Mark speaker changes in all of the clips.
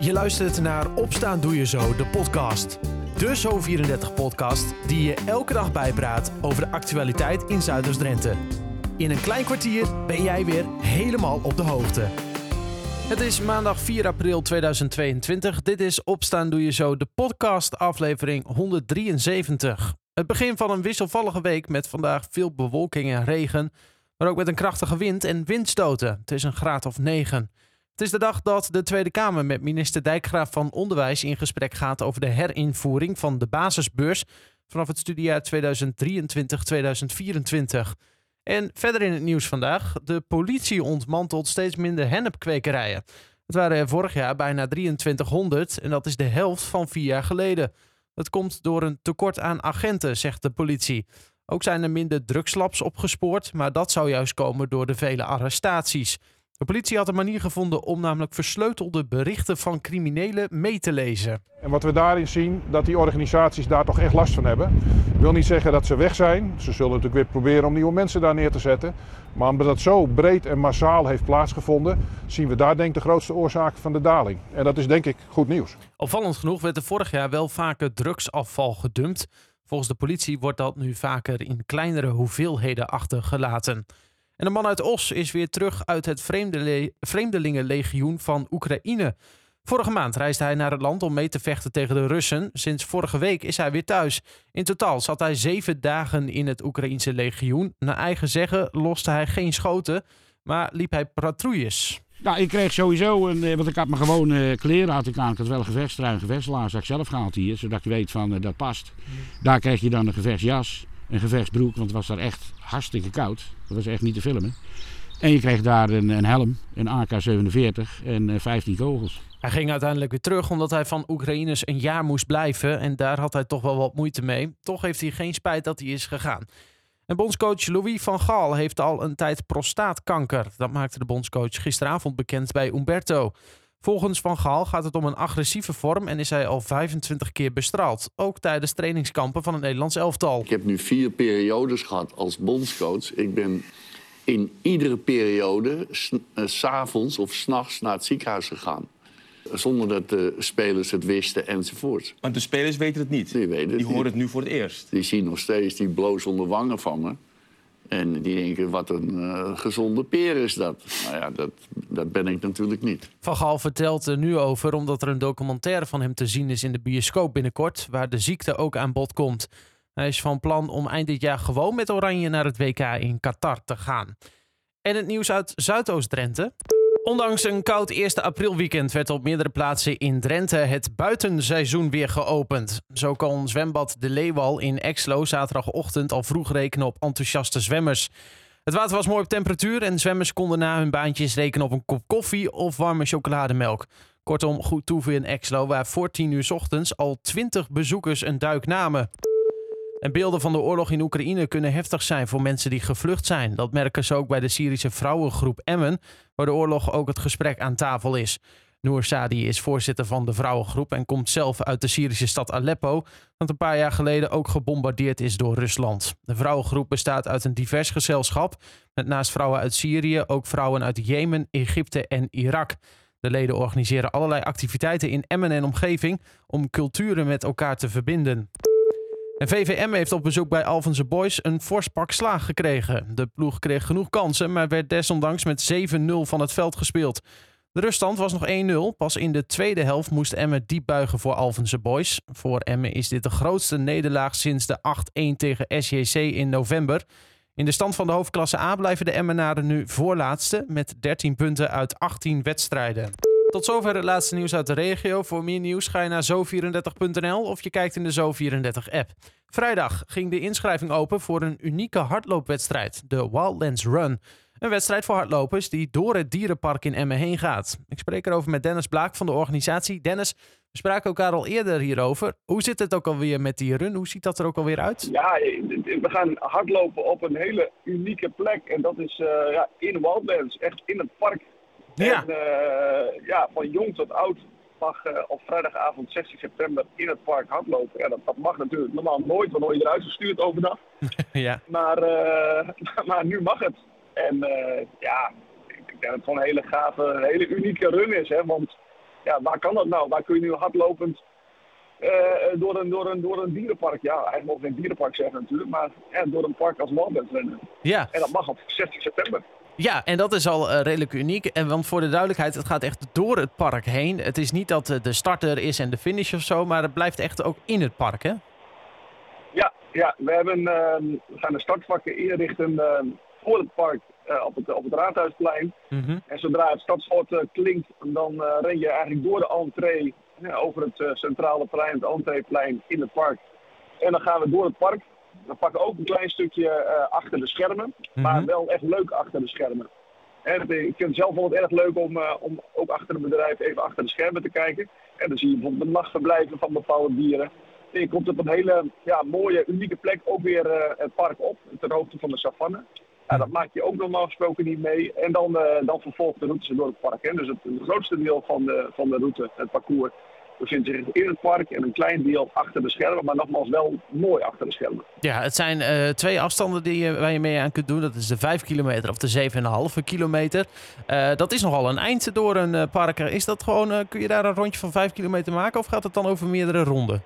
Speaker 1: Je luistert naar Opstaan Doe Je Zo, de podcast. De Zo34-podcast die je elke dag bijpraat over de actualiteit in Zuiders-Drenthe. In een klein kwartier ben jij weer helemaal op de hoogte. Het is maandag 4 april 2022. Dit is Opstaan Doe Je Zo, de podcast aflevering 173. Het begin van een wisselvallige week met vandaag veel bewolking en regen, maar ook met een krachtige wind en windstoten. Het is een graad of 9. Het is de dag dat de Tweede Kamer met minister Dijkgraaf van Onderwijs in gesprek gaat over de herinvoering van de basisbeurs vanaf het studiejaar 2023-2024. En verder in het nieuws vandaag, de politie ontmantelt steeds minder hennepkwekerijen. Het waren er vorig jaar bijna 2300 en dat is de helft van vier jaar geleden. Het komt door een tekort aan agenten, zegt de politie. Ook zijn er minder drugslabs opgespoord, maar dat zou juist komen door de vele arrestaties. De politie had een manier gevonden om namelijk versleutelde berichten van criminelen mee te lezen.
Speaker 2: En wat we daarin zien, dat die organisaties daar toch echt last van hebben. Ik wil niet zeggen dat ze weg zijn. Ze zullen natuurlijk weer proberen om nieuwe mensen daar neer te zetten. Maar omdat dat zo breed en massaal heeft plaatsgevonden, zien we daar denk ik de grootste oorzaak van de daling. En dat is denk ik goed nieuws.
Speaker 1: Opvallend genoeg werd er vorig jaar wel vaker drugsafval gedumpt. Volgens de politie wordt dat nu vaker in kleinere hoeveelheden achtergelaten. En de man uit Os is weer terug uit het Vreemdele Vreemdelingenlegioen van Oekraïne. Vorige maand reisde hij naar het land om mee te vechten tegen de Russen. Sinds vorige week is hij weer thuis. In totaal zat hij zeven dagen in het Oekraïense legioen. Naar eigen zeggen loste hij geen schoten, maar liep hij patrouilles.
Speaker 3: Nou, ik kreeg sowieso, een, want ik had me gewoon uh, kleren had ik aan. Ik had wel een gevechtstrui en gevechtslaars had ik zelf gehaald hier, zodat je weet van uh, dat past. Daar kreeg je dan een gevechtsjas, een gevechtsbroek, want het was daar echt hartstikke koud. Dat was echt niet te filmen. En je kreeg daar een, een helm, een AK-47 en uh, 15 kogels.
Speaker 1: Hij ging uiteindelijk weer terug omdat hij van Oekraïners een jaar moest blijven. En daar had hij toch wel wat moeite mee. Toch heeft hij geen spijt dat hij is gegaan. En bondscoach Louis van Gaal heeft al een tijd prostaatkanker. Dat maakte de bondscoach gisteravond bekend bij Umberto. Volgens Van Gaal gaat het om een agressieve vorm en is hij al 25 keer bestraald. Ook tijdens trainingskampen van het Nederlands elftal.
Speaker 4: Ik heb nu vier periodes gehad als bondscoach. Ik ben in iedere periode s'avonds of s'nachts naar het ziekenhuis gegaan. Zonder dat de spelers het wisten enzovoort.
Speaker 5: Want de spelers weten het niet?
Speaker 4: Die, weten het
Speaker 5: die horen het nu voor het eerst?
Speaker 4: Die zien nog steeds die blozende wangen van me. En die denken, wat een uh, gezonde peer is dat. Nou ja, dat, dat ben ik natuurlijk niet.
Speaker 1: Van Gaal vertelt er nu over omdat er een documentaire van hem te zien is in de bioscoop binnenkort, waar de ziekte ook aan bod komt. Hij is van plan om eind dit jaar gewoon met Oranje naar het WK in Qatar te gaan. En het nieuws uit Zuidoost-Drenthe. Ondanks een koud 1 april weekend werd op meerdere plaatsen in Drenthe het buitenseizoen weer geopend. Zo kon zwembad De Leeuwal in Exlo zaterdagochtend al vroeg rekenen op enthousiaste zwemmers. Het water was mooi op temperatuur en zwemmers konden na hun baantjes rekenen op een kop koffie of warme chocolademelk. Kortom, goed toeven in Exlo, waar voor 10 uur ochtends al 20 bezoekers een duik namen. En beelden van de oorlog in Oekraïne kunnen heftig zijn voor mensen die gevlucht zijn. Dat merken ze ook bij de Syrische vrouwengroep Emmen, waar de oorlog ook het gesprek aan tafel is. Noor Sadi is voorzitter van de vrouwengroep en komt zelf uit de Syrische stad Aleppo, dat een paar jaar geleden ook gebombardeerd is door Rusland. De vrouwengroep bestaat uit een divers gezelschap, met naast vrouwen uit Syrië ook vrouwen uit Jemen, Egypte en Irak. De leden organiseren allerlei activiteiten in Emmen en omgeving om culturen met elkaar te verbinden. En VVM heeft op bezoek bij Alphense Boys een fors pak slaag gekregen. De ploeg kreeg genoeg kansen, maar werd desondanks met 7-0 van het veld gespeeld. De ruststand was nog 1-0. Pas in de tweede helft moest Emmen diep buigen voor Alphense Boys. Voor Emmen is dit de grootste nederlaag sinds de 8-1 tegen SJC in november. In de stand van de hoofdklasse A blijven de Emmenaren nu voorlaatste met 13 punten uit 18 wedstrijden. Tot zover het laatste nieuws uit de regio. Voor meer nieuws ga je naar zo34.nl of je kijkt in de Zo34-app. Vrijdag ging de inschrijving open voor een unieke hardloopwedstrijd, de Wildlands Run. Een wedstrijd voor hardlopers die door het dierenpark in Emmen heen gaat. Ik spreek erover met Dennis Blaak van de organisatie. Dennis, we spraken elkaar al eerder hierover. Hoe zit het ook alweer met die run? Hoe ziet dat er ook alweer uit?
Speaker 6: Ja, we gaan hardlopen op een hele unieke plek. En dat is uh, ja, in Wildlands, echt in het park
Speaker 1: ja.
Speaker 6: En uh, ja, van jong tot oud mag uh, op vrijdagavond 16 september in het park hardlopen. Ja, dat, dat mag natuurlijk normaal nooit, want dan word je eruit gestuurd overdag.
Speaker 1: ja.
Speaker 6: Maar, uh, maar nu mag het. En ja, ik denk dat het gewoon een hele gave, een hele unieke run is. Hè? Want ja, waar kan dat nou? Waar kun je nu hardlopend eh, door, een, door, een, door een dierenpark, ja, eigenlijk mogen we geen dierenpark zeggen natuurlijk, maar ja, door een park als Wildlands rennen.
Speaker 1: Ja.
Speaker 6: En dat mag op 16 september.
Speaker 1: Ja, en dat is al eh, redelijk uniek. En want voor de duidelijkheid, het gaat echt door het park heen. Het is niet dat eh, de starter is en de finish of zo, maar het blijft echt ook in het park, hè?
Speaker 6: Ja, ja we, hebben, ehm, we gaan de startvakken inrichten ehm, voor het park eh, op, het, op het Raadhuisplein.
Speaker 1: Mhm.
Speaker 6: En zodra het stadswoord eh, klinkt, dan ren je eigenlijk door de entree over het centrale plein, het entreeplein in het park. En dan gaan we door het park. We pakken ook een klein stukje eh, achter de schermen, maar
Speaker 1: Mhm.
Speaker 6: wel echt leuk achter de schermen. En ik vind het zelf wel erg leuk om, eh, om ook achter een bedrijf even achter de schermen te kijken. En dan zie je bijvoorbeeld de nachtverblijven van bepaalde dieren. En je komt op een hele ja, mooie, unieke plek ook weer eh, het park op, ter hoogte van de savanne. Ja, dat maak je ook normaal gesproken niet mee. En dan, eh, dan vervolgt de route door het park. Hè. Dus het, het grootste deel van de, van de route, het parcours, bevindt zich in het park. En een klein deel achter de schermen, maar nogmaals wel mooi achter de schermen.
Speaker 1: Ja, het zijn eh, twee afstanden die je, waar je mee aan kunt doen. Dat is de 5 kilometer of de 7,5 kilometer. Eh, dat is nogal een eind door een eh, park. Is dat gewoon, eh, kun je daar een rondje van 5 kilometer maken of gaat het dan over meerdere ronden?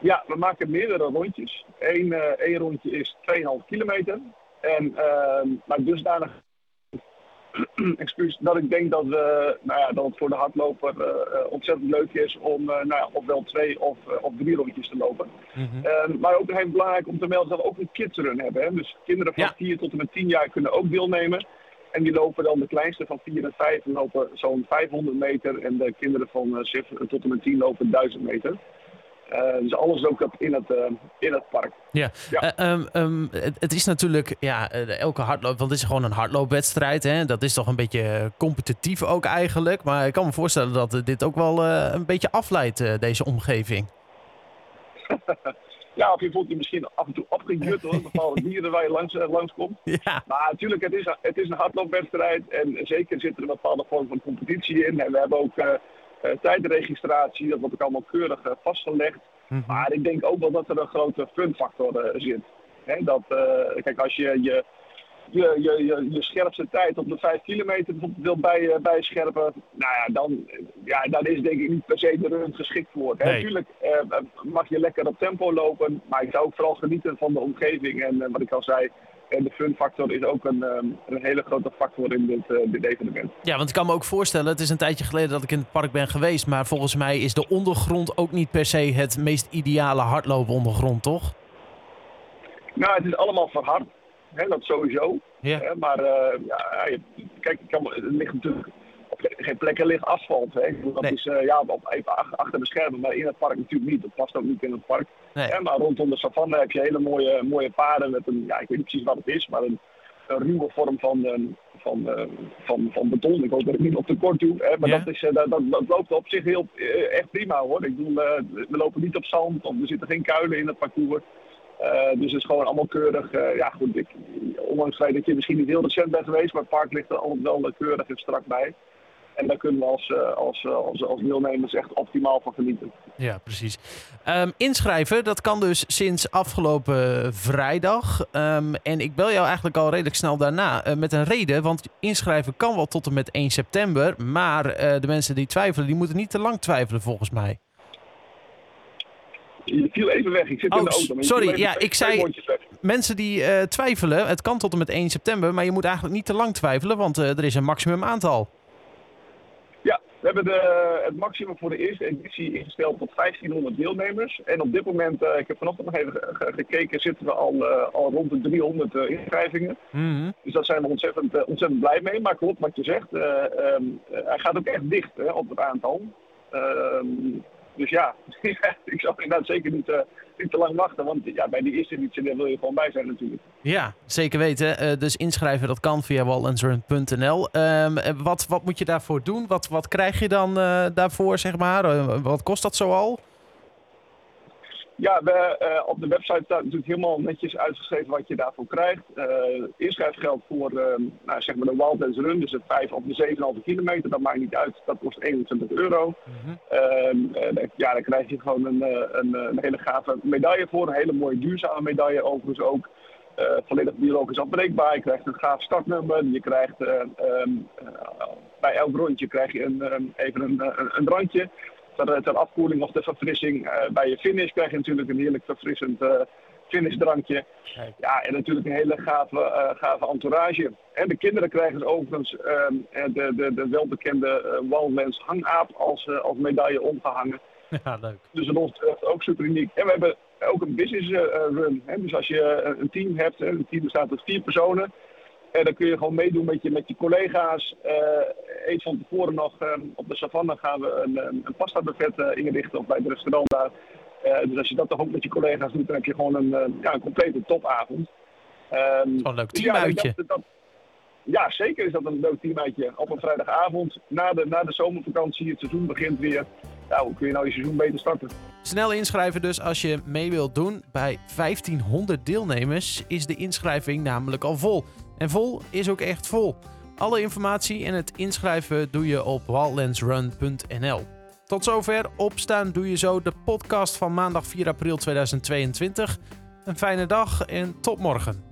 Speaker 6: Ja, we maken meerdere rondjes. Eén, eh, één rondje is 2,5 kilometer. En, ehm maar dusdanig excuus, dat ik denk dat, we, nou ja, dat het voor de hardloper eh, eh, ontzettend leuk is om eh, nou ja, ofwel twee of, of drie rondjes te lopen. Ehm, maar ook heel belangrijk om te melden dat we ook een kidsrun hebben. Hè? Dus kinderen van
Speaker 1: Ja.
Speaker 6: 4 tot en met 10 jaar kunnen ook deelnemen. En die lopen dan, de kleinste van 4 en 5 lopen zo'n 500 meter. En de kinderen van eh, 7 tot en met 10 lopen 1000 meter. Eh, dus alles ook in het, eh, in het park.
Speaker 1: Ja,
Speaker 6: Ja.
Speaker 1: Eh, ehm, ehm, het, het is natuurlijk, ja, elke hardloop, want het is gewoon een hardloopwedstrijd. Hè? Dat is toch een beetje competitief ook eigenlijk. Maar ik kan me voorstellen dat dit ook wel een beetje afleidt, deze omgeving.
Speaker 6: Ja, of je voelt je misschien af en toe opgejut hoor, bepaalde dieren waar je langs, eh, langskomt.
Speaker 1: Ja,
Speaker 6: Maar natuurlijk, het is, het is een hardloopwedstrijd en zeker zit er een bepaalde vorm van competitie in. En we hebben ook tijdregistratie, dat wordt ook allemaal keurig eh, vastgelegd.
Speaker 1: Mhm.
Speaker 6: Maar ik denk ook wel dat er een grote funfactor eh, zit. Hè, dat, eh, kijk, als je je, je, je, je, je scherpste tijd op de 5 kilometer bijvoorbeeld wil bij, eh, bijscherpen, nou ja, dan, eh, ja, dan is denk ik niet per se de run geschikt voor.
Speaker 1: Nee.
Speaker 6: Natuurlijk eh, mag je lekker op tempo lopen, maar ik zou ook vooral genieten van de omgeving. En eh, wat ik al zei, eh, de funfactor is ook een, eh, een hele grote factor in dit, eh, dit evenement.
Speaker 1: ja, want ik kan me ook voorstellen, het is een tijdje geleden dat ik in het park ben geweest. Maar volgens mij is de ondergrond ook niet per se het meest ideale hardloopondergrond, toch?
Speaker 6: Nou, het is allemaal verhard, hè, dat sowieso.
Speaker 1: Ja.
Speaker 6: Hè, maar eh, ja, kijk, ik kan, er ligt natuurlijk geen plekken ligt asfalt. Hè. Dat
Speaker 1: Nee.
Speaker 6: is eh, ja, op, even ach- achter de schermen, maar in het park natuurlijk niet. Dat past ook niet in het park.
Speaker 1: Nee.
Speaker 6: Maar rondom de savanne heb je hele mooie, mooie paden met een, ja, ik weet niet precies wat het is, maar een, een ruwe vorm van, eh, van, eh, van, van beton. Ik hoop dat ik niet op tekort doe. Hè, maar
Speaker 1: Ja.
Speaker 6: dat, is, eh, dat, dat, dat loopt op zich heel echt prima hoor. Ik bedoel, we lopen niet op zand of er zitten geen kuilen in het parcours. Dus het is gewoon allemaal keurig. eh, ja, goed, ik, ondanks dat je misschien niet heel recent bent geweest, maar het park ligt er altijd wel keurig en strak bij. En daar kunnen we als, eh, als, eh, als, als deelnemers echt optimaal van genieten.
Speaker 1: Ja, precies. Ehm, inschrijven, dat kan dus sinds afgelopen vrijdag. Ehm, en ik bel jou eigenlijk al redelijk snel daarna eh, met een reden. Want inschrijven kan wel tot en met 1 september. Maar de mensen die twijfelen, die moeten niet te lang twijfelen volgens mij.
Speaker 6: Je viel even weg, ik zit in
Speaker 1: Oh,
Speaker 6: de auto. maar je
Speaker 1: sorry, ja, ik zei-. Mensen die twijfelen, het kan tot en met 1 september. Maar je moet eigenlijk niet te lang twijfelen, want er is een maximum aantal.
Speaker 6: We hebben de, het maximum voor de eerste editie ingesteld tot 1500 deelnemers. En op dit moment, eh, ik heb vanochtend nog even ge- ge- gekeken, zitten we al, eh, al rond de 300 eh, inschrijvingen.
Speaker 1: Mhm.
Speaker 6: Dus daar zijn we ontzettend, ontzettend blij mee. Maar klopt wat je zegt, eh, ehm, eh, hij gaat ook echt dicht hè, op het aantal. Ehm, dus ja, ik zou inderdaad zeker niet, niet te lang wachten. Want ja, bij die eerste editie daar wil je gewoon bij zijn natuurlijk.
Speaker 1: Ja, zeker weten. Eh, dus inschrijven, dat kan via wallensrun.nl. Ehm, eh, wat, wat moet je daarvoor doen? Wat, wat krijg je dan eh, daarvoor, zeg maar? Wat kost dat zoal?
Speaker 6: Ja, we, eh, op de website staat natuurlijk helemaal netjes uitgeschreven wat je daarvoor krijgt. Eh inschrijfgeld voor eh, nou, zeg maar de Wildlands Run, dus de 5 of de 7,5 kilometer, dat maakt niet uit. Dat kost 21 euro. Daar- ja, dan krijg je gewoon een, een, een hele gave medaille voor. Een hele mooie duurzame medaille overigens ook. volledig biologisch afbreekbaar. Je krijgt een gaaf startnummer. Je krijgt eh, ehm, eh, bij elk rondje krijg je een, even een, een, een drankje. Ter, ter afkoeling of ter verfrissing eh, bij je finish krijg je natuurlijk een heerlijk verfrissend eh finishdrankje. Ja, en natuurlijk een hele gave, eh, gave entourage. En de kinderen krijgen overigens ehm, eh, de, de, de welbekende uh, Wildlands hangaap als, eh, als medaille omgehangen.
Speaker 1: Ja, leuk.
Speaker 6: Dus dat ons ook super uniek. En we hebben ook een business eh, run. Hè? Dus als je eh, een team hebt, een team bestaat uit vier personen. En dan kun je gewoon meedoen met je, met je collega's. Eh eens van tevoren nog eh, op de savanne gaan we een, een, pasta buffet eh, inrichten of bij het restaurant daar. Eh, dus als je dat toch ook met je collega's doet, dan heb je gewoon een, eh, ja, een complete topavond. Ehm,
Speaker 1: een leuk
Speaker 6: dus ja,
Speaker 1: teamuitje.
Speaker 6: ja, zeker is dat een leuk teamuitje. Op een vrijdagavond, na de, na de zomervakantie, het seizoen begint weer. Nou, hoe kun je nou je seizoen beter starten?
Speaker 1: Snel inschrijven dus als je mee wilt doen. Bij 1500 deelnemers is de inschrijving namelijk al vol. En vol is ook echt vol. Alle informatie en het inschrijven doe je op wildlandsrun.nl. Tot zover. Opstaan doe je zo de podcast van maandag 4 april 2022. Een fijne dag en tot morgen.